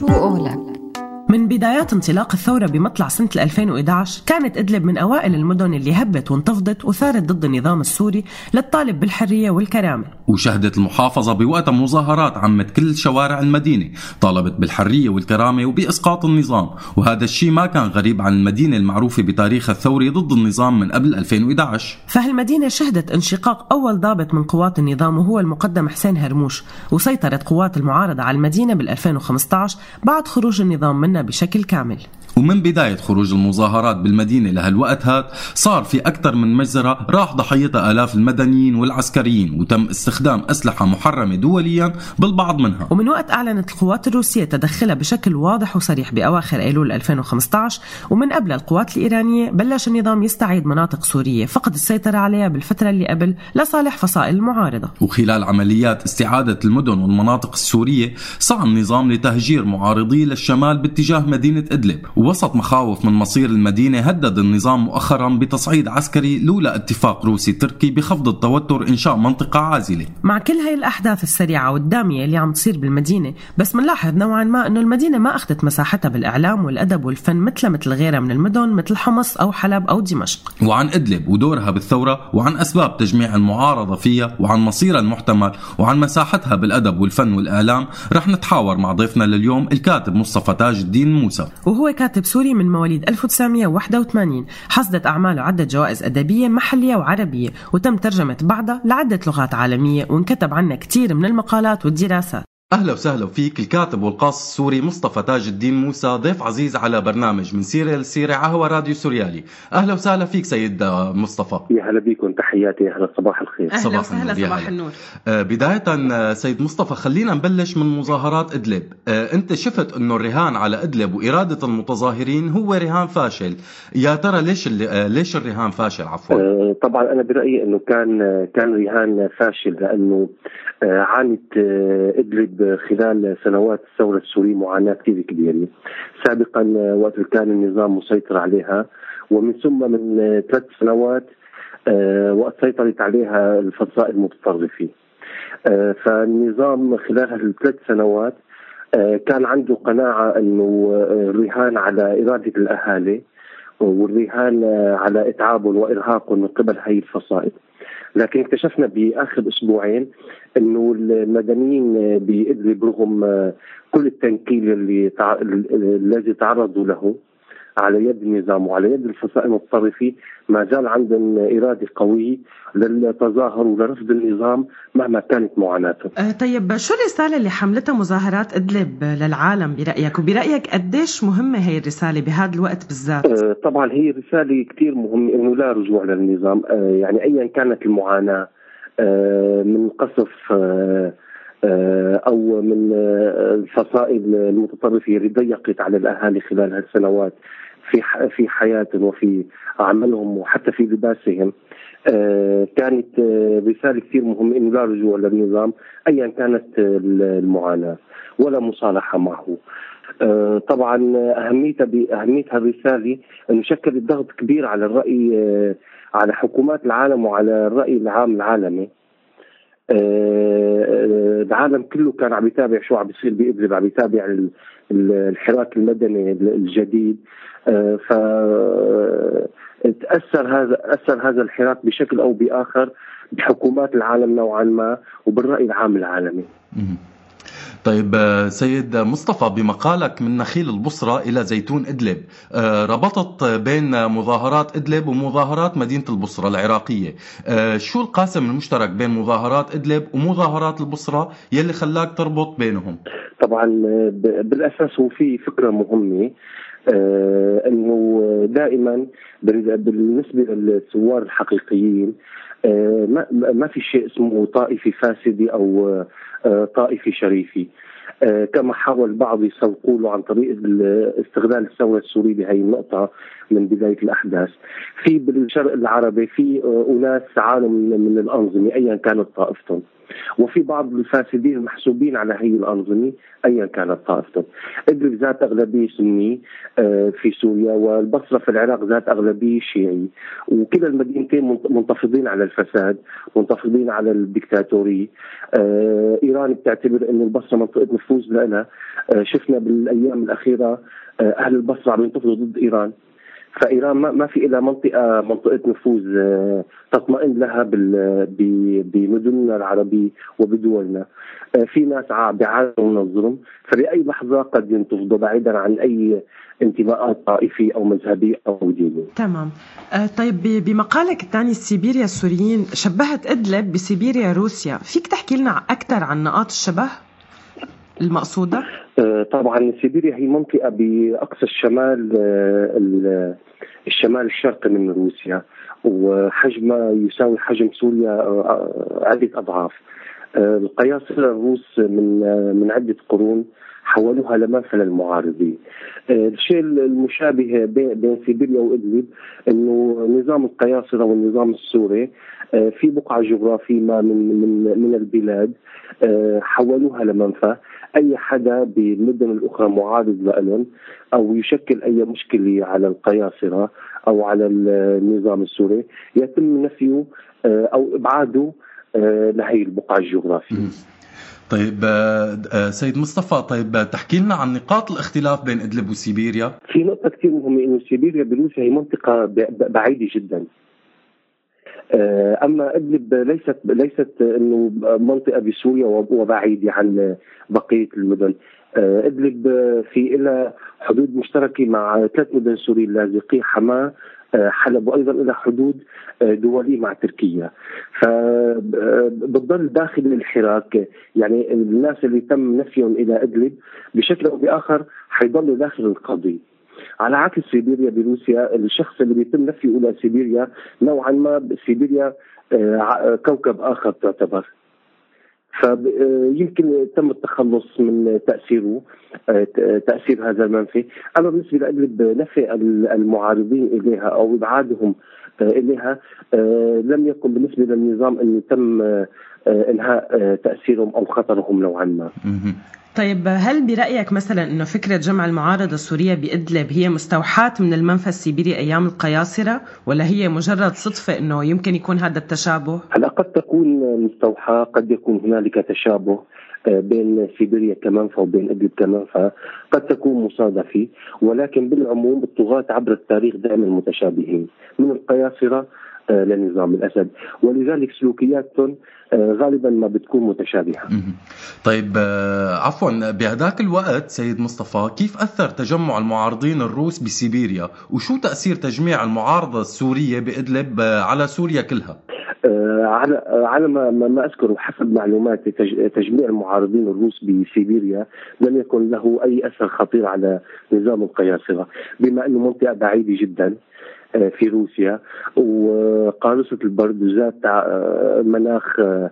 شو قولك؟ من بدايات انطلاق الثورة بمطلع سنة 2011 كانت إدلب من أوائل المدن اللي هبت وانتفضت وثارت ضد النظام السوري للطالب بالحرية والكرامة. وشهدت المحافظة بوقتها مظاهرات عمت كل شوارع المدينة طالبت بالحرية والكرامة وبإسقاط النظام. وهذا الشيء ما كان غريب عن المدينة المعروفة بتاريخها الثوري ضد النظام من قبل 2011 فهالمدينة شهدت انشقاق أول ضابط من قوات النظام وهو المقدم حسين هرموش وسيطرت قوات المعارضة على المدينة بال 2015 بعد خروج النظام منها بشكل كامل. ومن بداية خروج المظاهرات بالمدينة لهالوقت هاد صار في أكثر من مجزرة راح ضحيتها آلاف المدنيين والعسكريين وتم استخدام أسلحة محرمة دوليا بالبعض منها. ومن وقت أعلنت القوات الروسية تدخلها بشكل واضح وصريح بأواخر أيلول 2015 ومن قبل القوات الإيرانية بلش النظام يستعيد مناطق سورية فقد السيطرة عليها بالفترة اللي قبل لصالح فصائل المعارضة. وخلال عمليات استعادة المدن والمناطق السورية سعى النظام لتهجير معارضيه للشمال باتجاه مدينة إدلب ووسط مخاوف من مصير المدينة هدد النظام مؤخرا بتصعيد عسكري لولا اتفاق روسي تركي بخفض التوتر إنشاء منطقة عازلة. مع كل هاي الأحداث السريعة والدامية اللي عم تصير بالمدينة بس منلاحظ نوعا ما أنه المدينة ما أخذت مساحتها بالإعلام والأدب والفن مثل مثل غيرها من المدن مثل حمص أو حلب أو دمشق. وعن إدلب ودورها بالثورة وعن أسباب تجميع المعارضة فيها وعن مصيرها المحتمل وعن مساحتها بالأدب والفن والإعلام رح نتحاور مع ضيفنا لليوم الكاتب مصطفى تاج الدين موسى. وهو كاتب سوري من مواليد 1981 حصدت أعماله عدة جوائز أدبية محلية وعربية وتم ترجمة بعضها لعدة لغات عالمية وانكتب عنها كثير من المقالات والدراسات. أهلا وسهلا فيك الكاتب والقاص السوري مصطفى تاج الدين موسى ضيف عزيز على برنامج من سيره لسيره عهوى راديو سوريالي. أهلا وسهلا فيك سيد مصطفى. يا هلا بكم تحياتي أهلا صباح الخير. أهلا صباح وسهلا صباح النور. آه بداية آه، سيد مصطفى خلينا نبلش من مظاهرات إدلب. آه أنت شفت إنه الرهان على إدلب وإرادة المتظاهرين هو رهان فاشل. يا ترى ليش آه ليش الرهان فاشل؟ عفوا. آه طبعا أنا برأيي إنه كان كان رهان فاشل لأنه آه عانت آه إدلب خلال سنوات الثورة السورية معاناة كثير كبيرة. سابقا وقت كان النظام مسيطر عليها ومن ثم من ثلاث سنوات آه، وقت سيطرت عليها الفصائل المتطرفة. آه، فالنظام خلال الثلاث سنوات آه، كان عنده قناعة أنه الرهان على إرادة الأهالي والرهان على إتعابهم وإرهاقهم من قبل هي الفصائل. لكن اكتشفنا بآخر أسبوعين إنه المدنيين بادلب رغم كل التنكيل اللي تع... الذي تعرضوا له على يد النظام وعلى يد الفصائل المتطرفه ما زال عندهم إرادة قوية للتظاهر ولرفض النظام مهما كانت معاناته. أه طيب شو الرساله اللي حملتها مظاهرات إدلب للعالم برأيك وبرأيك قديش مهمة هي الرسالة بهذا الوقت بالذات؟ أه طبعا هي رسالة كثير مهمة إنه لا رجوع للنظام أه يعني ايا كانت المعاناة أه من قصف أه, أه، أو من الفصائل المتطرفة اللي ضيقت على الأهالي خلال هالسنوات في في حياتهم وفي عملهم وحتى في لباسهم. آه، كانت آه، رسالة كثير مهمة إنه لا رجوع للنظام أيا كانت المعاناة ولا مصالحة معه. آه، طبعا أهميتها بأهمية هالرسالة أنه شكلت ضغط كبير على الرأي على حكومات العالم وعلى الرأي العام العالمي. العالم كله كان عم يتابع شو عم بيصير بإدلب عم يتابع الحراك المدني الجديد. ف تأثر هذا اثر هذا الحراك بشكل أو بآخر بحكومات العالم نوعا ما وبالرأي العام العالمي. طيب سيد مصطفى بمقالك من نخيل البصرة إلى زيتون إدلب آه، ربطت بين مظاهرات إدلب ومظاهرات مدينة البصرة العراقية. آه، شو القاسم المشترك بين مظاهرات إدلب ومظاهرات البصرة يلي خلاك تربط بينهم؟ طبعا بالأساس هو في فكرة مهمة آه إنه دائما بالنسبة للثوار الحقيقيين آه ما, ما في شيء اسمه طائفي فاسدي أو آه طائفي شريفي آه كما حاول البعض يسوقوا له عن طريق استغلال الثورة السورية بهي النقطة من بداية الأحداث. في بالشرق العربي في آه، أناس عانوا من الأنظمة ايا كانت طائفتهم. وفي بعض الفاسدين المحسوبين على هي الأنظمة أيا كانت طائفتهم. إدلب ذات أغلبية سني آه، في سوريا والبصرة في العراق ذات أغلبية شيعي وكلا المدينتين منتفضين على الفساد منتفضين على الدكتاتورية. آه، إيران بتعتبر أن البصرة منطقة نفوذ لنا. شفنا بالأيام الأخيرة أهل البصرة عم ينتفضوا ضد إيران. فإيران ما في إلا منطقه منطقة نفوذ تطمئن لها بمدننا العربيه وبدولنا في ناس بعانوا من الظلم فبأي لحظة قد ينتفضوا بعيدا عن أي انتماءات طائفيه أو مذهبيه أو دينيه. تمام. آه طيب بمقالك الثاني سيبيريا السوريين شبهت إدلب بسيبيريا روسيا، فيك تحكي لنا أكثر عن نقاط الشبه المقصودة؟ آه طبعا سيبيريا هي منطقة بأقصى الشمال آه الشمال الشرقي من روسيا وحجمها يساوي حجم سوريا آه، عده أضعاف. آه، القياصرة الروس من من عدة قرون حولوها لمنفى للمعارضين. آه، الشيء المشابه بين سيبيريا وإدلب إنه نظام القياصرة والنظام السوري في بقعة جغرافية ما من من من البلاد حولوها لمنفى. أي حدا بالمدن الأخرى معارض لهم أو يشكل أي مشكلة على القياصرة أو على النظام السوري يتم نفيه أو إبعاده آه، لهي البقعة الجغرافية. طيب آه، آه، سيد مصطفى طيب تحكي لنا عن نقاط الاختلاف بين إدلب وسيبيريا. في نقطة كثير مهمة إنه سيبيريا بروسيا هي منطقة بعيدة جدا. أما إدلب ليست ليست إنه منطقة بسوريا وبعيدة عن بقية المدن. إدلب في لها حدود مشتركة مع ثلاث مدن سوريه اللاذقيه حماه حلب وأيضا إلى حدود آه، دوليه مع تركيا. فبتضل داخل الحراك يعني الناس اللي تم نفيهم إلى أدلب بشكل أو بآخر حيضلوا داخل القضية على عكس سيبيريا بروسيا الشخص اللي بيتم نفيه إلى سيبيريا نوعا ما سيبيريا آه، كوكب آخر تعتبر. فيمكن تم التخلص من تأثيره آه، تأثير هذا المنفي، أما بالنسبة لادلب نفي المعارضين إليها أو إبعادهم آه، إليها آه، لم يكن بالنسبة للنظام انه تم إنهاء تأثيرهم أو خطرهم نوعا ما. طيب هل برأيك مثلا أنه فكرة جمع المعارضة السورية بإدلب هي مستوحاة من المنفى السيبيري أيام القياصرة ولا هي مجرد صدفة أنه يمكن يكون هذا التشابه؟ هلا قد تكون مستوحاة قد يكون هنالك تشابه آه، بين سيبيريا كمنفى وبين إدلب كمنفى قد تكون مصادفة ولكن بالعموم الطغاة عبر التاريخ دائما متشابهين من القياصرة لنظام الأسد ولذلك سلوكياتهم آه، غالبا ما بتكون متشابهة. طيب آه، عفوا بهذاك الوقت سيد مصطفى كيف أثر تجمع المعارضين الروس بسيبيريا وشو تأثير تجميع المعارضة السورية بإدلب على سوريا كلها؟ على على ما ما أذكر حسب معلوماتي تجميع المعارضين الروس بسيبيريا لم يكن له أي أثر خطير على نظام القياصرة بما أنه منطقة بعيدة جدا آه، في روسيا وقارصة البرد وذات آه، مناخ آه،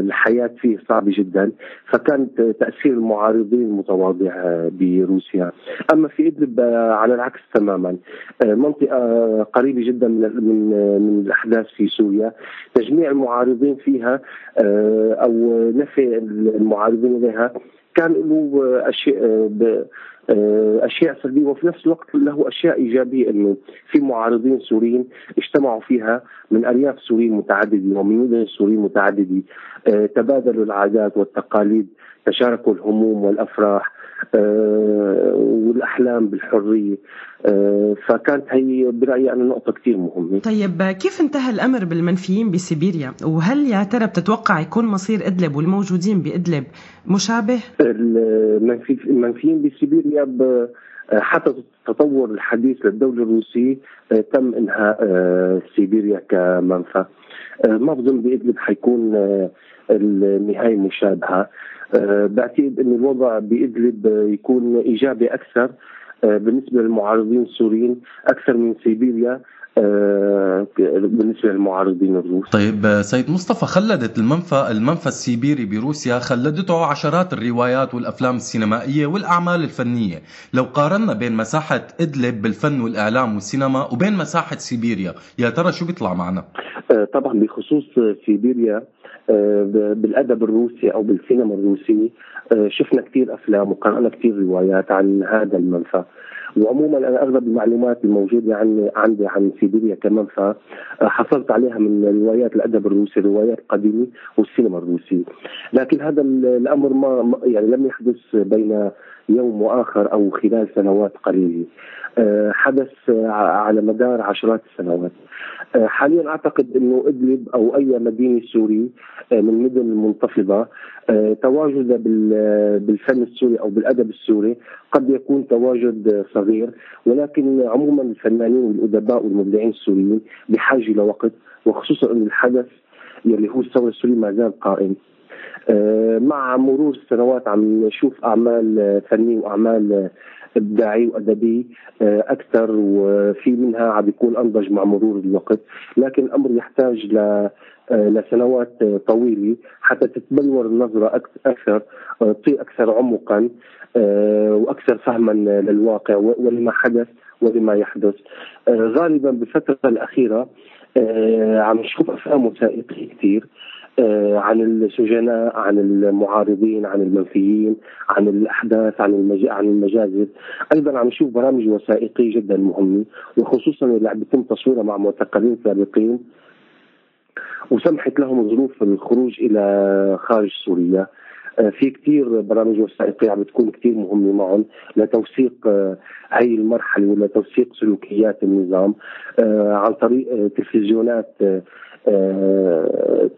الحياة فيه صعبة جدا فكان تأثير المعارضين متواضع بروسيا. أما في إدلب على العكس تماما. منطقة قريبة جدا من من الأحداث في سوريا. تجميع المعارضين فيها أو نفي المعارضين إليها كان له أشياء آه، أشياء سلبية وفي نفس الوقت له أشياء إيجابية إنه في معارضين سوريين اجتمعوا فيها من أرياف سوريين متعدده ومن مدن سوريين متعدده آه، تبادلوا العادات والتقاليد تشاركوا الهموم والأفراح آه، والأحلام بالحرية. آه، فكانت هي برأيي أنا نقطة كثير مهمة. طيب كيف انتهى الأمر بالمنفيين بسيبيريا؟ وهل يا ترى بتتوقع يكون مصير إدلب والموجودين بإدلب مشابه؟ المنفيين بسيبيريا حتى التطور الحديث للدولة الروسية تم إنهاء سيبيريا كمنفى. ما بظن بإدلب حيكون النهاية مشابهة. آه، بعتقد إن الوضع بإدلب يكون إيجابي أكثر. آه، بالنسبة للمعارضين السوريين أكثر من سيبيريا آه، بالنسبة للمعارضين الروس. طيب سيد مصطفى خلدت المنفى المنفى السيبيري بروسيا خلدته عشرات الروايات والأفلام السينمائية والأعمال الفنية. لو قارنا بين مساحة إدلب بالفن والإعلام والسينما وبين مساحة سيبيريا يا ترى شو بيطلع معنا؟ طبعا بخصوص سيبيريا بالأدب الروسي أو بالسينما الروسي شفنا كثير أفلام وقرأنا كثير روايات عن هذا المنفى. وعموما أنا أغلب المعلومات الموجودة عندي عندي عن سيبيريا كمنفى حصلت عليها من روايات الأدب الروسي الروايات القديمه والسينما الروسي لكن هذا الأمر ما يعني لم يحدث بين يوم وآخر أو خلال سنوات قليلة. حدث على مدار عشرات السنوات. حاليا أعتقد إنه إدلب أو أي مدينة سوري من المدن المنتفضه تواجد بالفن السوري أو بالأدب السوري قد يكون تواجد صغير ولكن عموما الفنانين والأدباء والمبدعين السوريين بحاجة لوقت وخصوصا أن الحدث يلي هو الثوره السوريه ما زال قائم. مع مرور السنوات عم نشوف أعمال فنيه وأعمال إبداعي وأدبي آه، أكثر وفي منها عم بيكون أنضج مع مرور الوقت. لكن الأمر يحتاج ل آه، لسنوات طويلة حتى تتبلور النظرة أكثر آه، تصير أكثر عمقا وأكثر فهما للواقع ولما حدث ولما يحدث. غالبا بالفترة الأخيرة عم نشوف أفلام وثائقية كثير آه، عن السجناء عن المعارضين عن المنفيين عن الأحداث عن المج... عن المجازر أيضا عم نشوف برامج وثائقية جدا مهمة وخصوصا اللي عم بيتم تصويرها مع معتقلين سابقين. وسمحت لهم ظروف الخروج إلى خارج سوريا. آه، في كثير برامج وثائقية عم بتكون كثير مهمة معهم لتوثيق آه، هي المرحلة ولا توثيق سلوكيات النظام عن طريق تلفزيونات آه،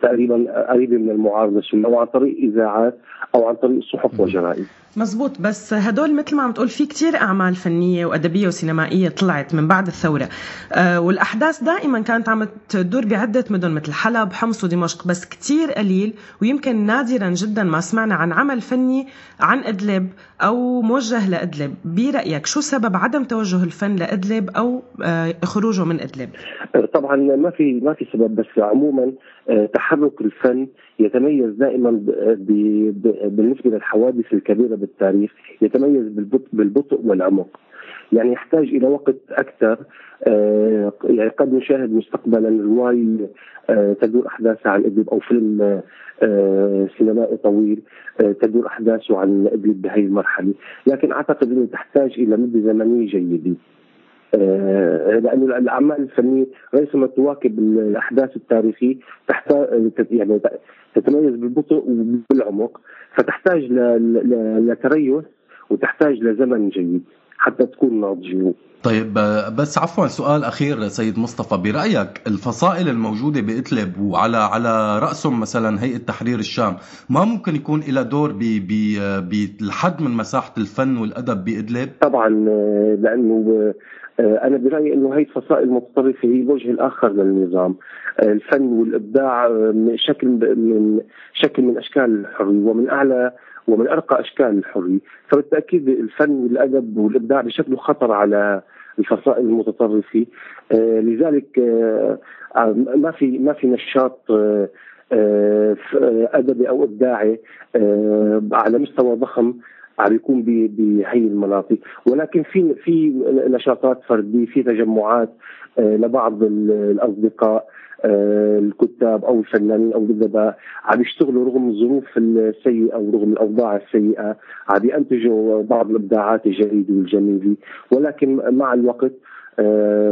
تقريبا قريبة من المعارضة أو عن طريق إذاعات أو عن طريق صحف وجرائد مزبوط. بس هدول مثل ما عم تقول في كتير أعمال فنية وأدبية وسينمائية طلعت من بعد الثورة. أه والأحداث دائما كانت عم تدور بعدة مدن مثل حلب حمص ودمشق بس كتير قليل ويمكن نادرا جدا ما سمعنا عن عمل فني عن أدلب أو موجه لأدلب. برأيك شو سبب عدم توجه الفن لأدلب أو أه خروجه من أدلب؟ طبعا ما في ما في سبب بس عموما أه تحرك الفن يتميز دائما بالنسبة للحوادث الكبيرة بالتاريخ يتميز بالبطء, والعمق. يعني يحتاج إلى وقت أكثر آه، يعني قد نشاهد مستقبلا روايه آه، تدور احداثها عن ادلب أو فيلم آه، سينمائي طويل تدور أحداثه عن ادلب بهذه المرحلة، لكن أعتقد إنه تحتاج إلى مدة زمنية جيدة. لأنه الاعمال الفنيه ريثما تواكب الأحداث التاريخية تحتاج يعني تتميز بالبطء وبالعمق فتحتاج لتريث وتحتاج لزمن جيد. حتى تكون ناضجه طيب بس عفوا سؤال أخير سيد مصطفى. برأيك الفصائل الموجودة بإدلب وعلى على رأسهم مثلا هيئة تحرير الشام ما ممكن يكون لها دور بالحد من مساحة الفن والأدب بإدلب؟ طبعا لأنه أنا برأيي إنه هي الفصائل المتطرفه هي الوجه الآخر للنظام. الفن والإبداع شكل من شكل من أشكال الحرية ومن أعلى ومن أرقى أشكال الحرية، فبالتأكيد الفن والأدب والإبداع بشكله خطر على الفصائل المتطرفة، آه لذلك آه ما في ما في نشاط آه أدبي أو إبداعي آه، على مستوى ضخم عم يكون بهي المناطق. ولكن في في نشاطات فردية في تجمعات آه، لبعض الأصدقاء آه، الكتاب أو الفنانين أو الادباء عم يشتغلوا رغم الظروف السيئة ورغم الأوضاع السيئة. عم ينتجوا بعض الإبداعات الجديدة والجميلة. ولكن مع الوقت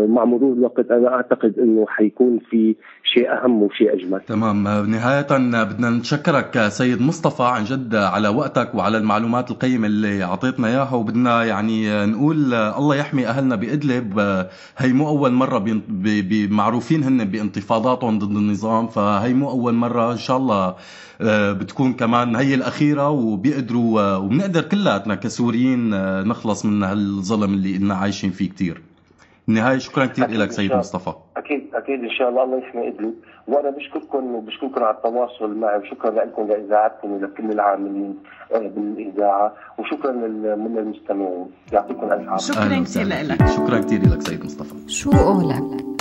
مع مرور الوقت أنا أعتقد إنه حيكون في شيء أهم وشيء أجمل. تمام نهاية بدنا نتشكرك سيد مصطفى عن جد على وقتك وعلى المعلومات القيمة اللي أعطيتنا إياها وبدنا يعني نقول الله يحمي أهلنا بإدلب هي مو أول مرة معروفين هن بانتفاضاتهم ضد النظام فهي مو أول مرة إن شاء الله آه، بتكون كمان هي الأخيرة وبيقدروا وبنقدر كلياتنا كسوريين آه، نخلص من هالظلم اللي إلنا عايشين فيه كثير. النهايه شكرا كثير لك سيد مصطفى. أكيد أكيد إن شاء الله الله يسمع ادلب وأنا بشكركم وبشكركم على التواصل معي وشكرا لكم لإذاعتكم ولكل العاملين آه، بالإذاعة وشكرا من المستمعين. يعطيكم ألف عافية. شكرا كثير لك شكرا كثير لك سيد مصطفى. شو قولك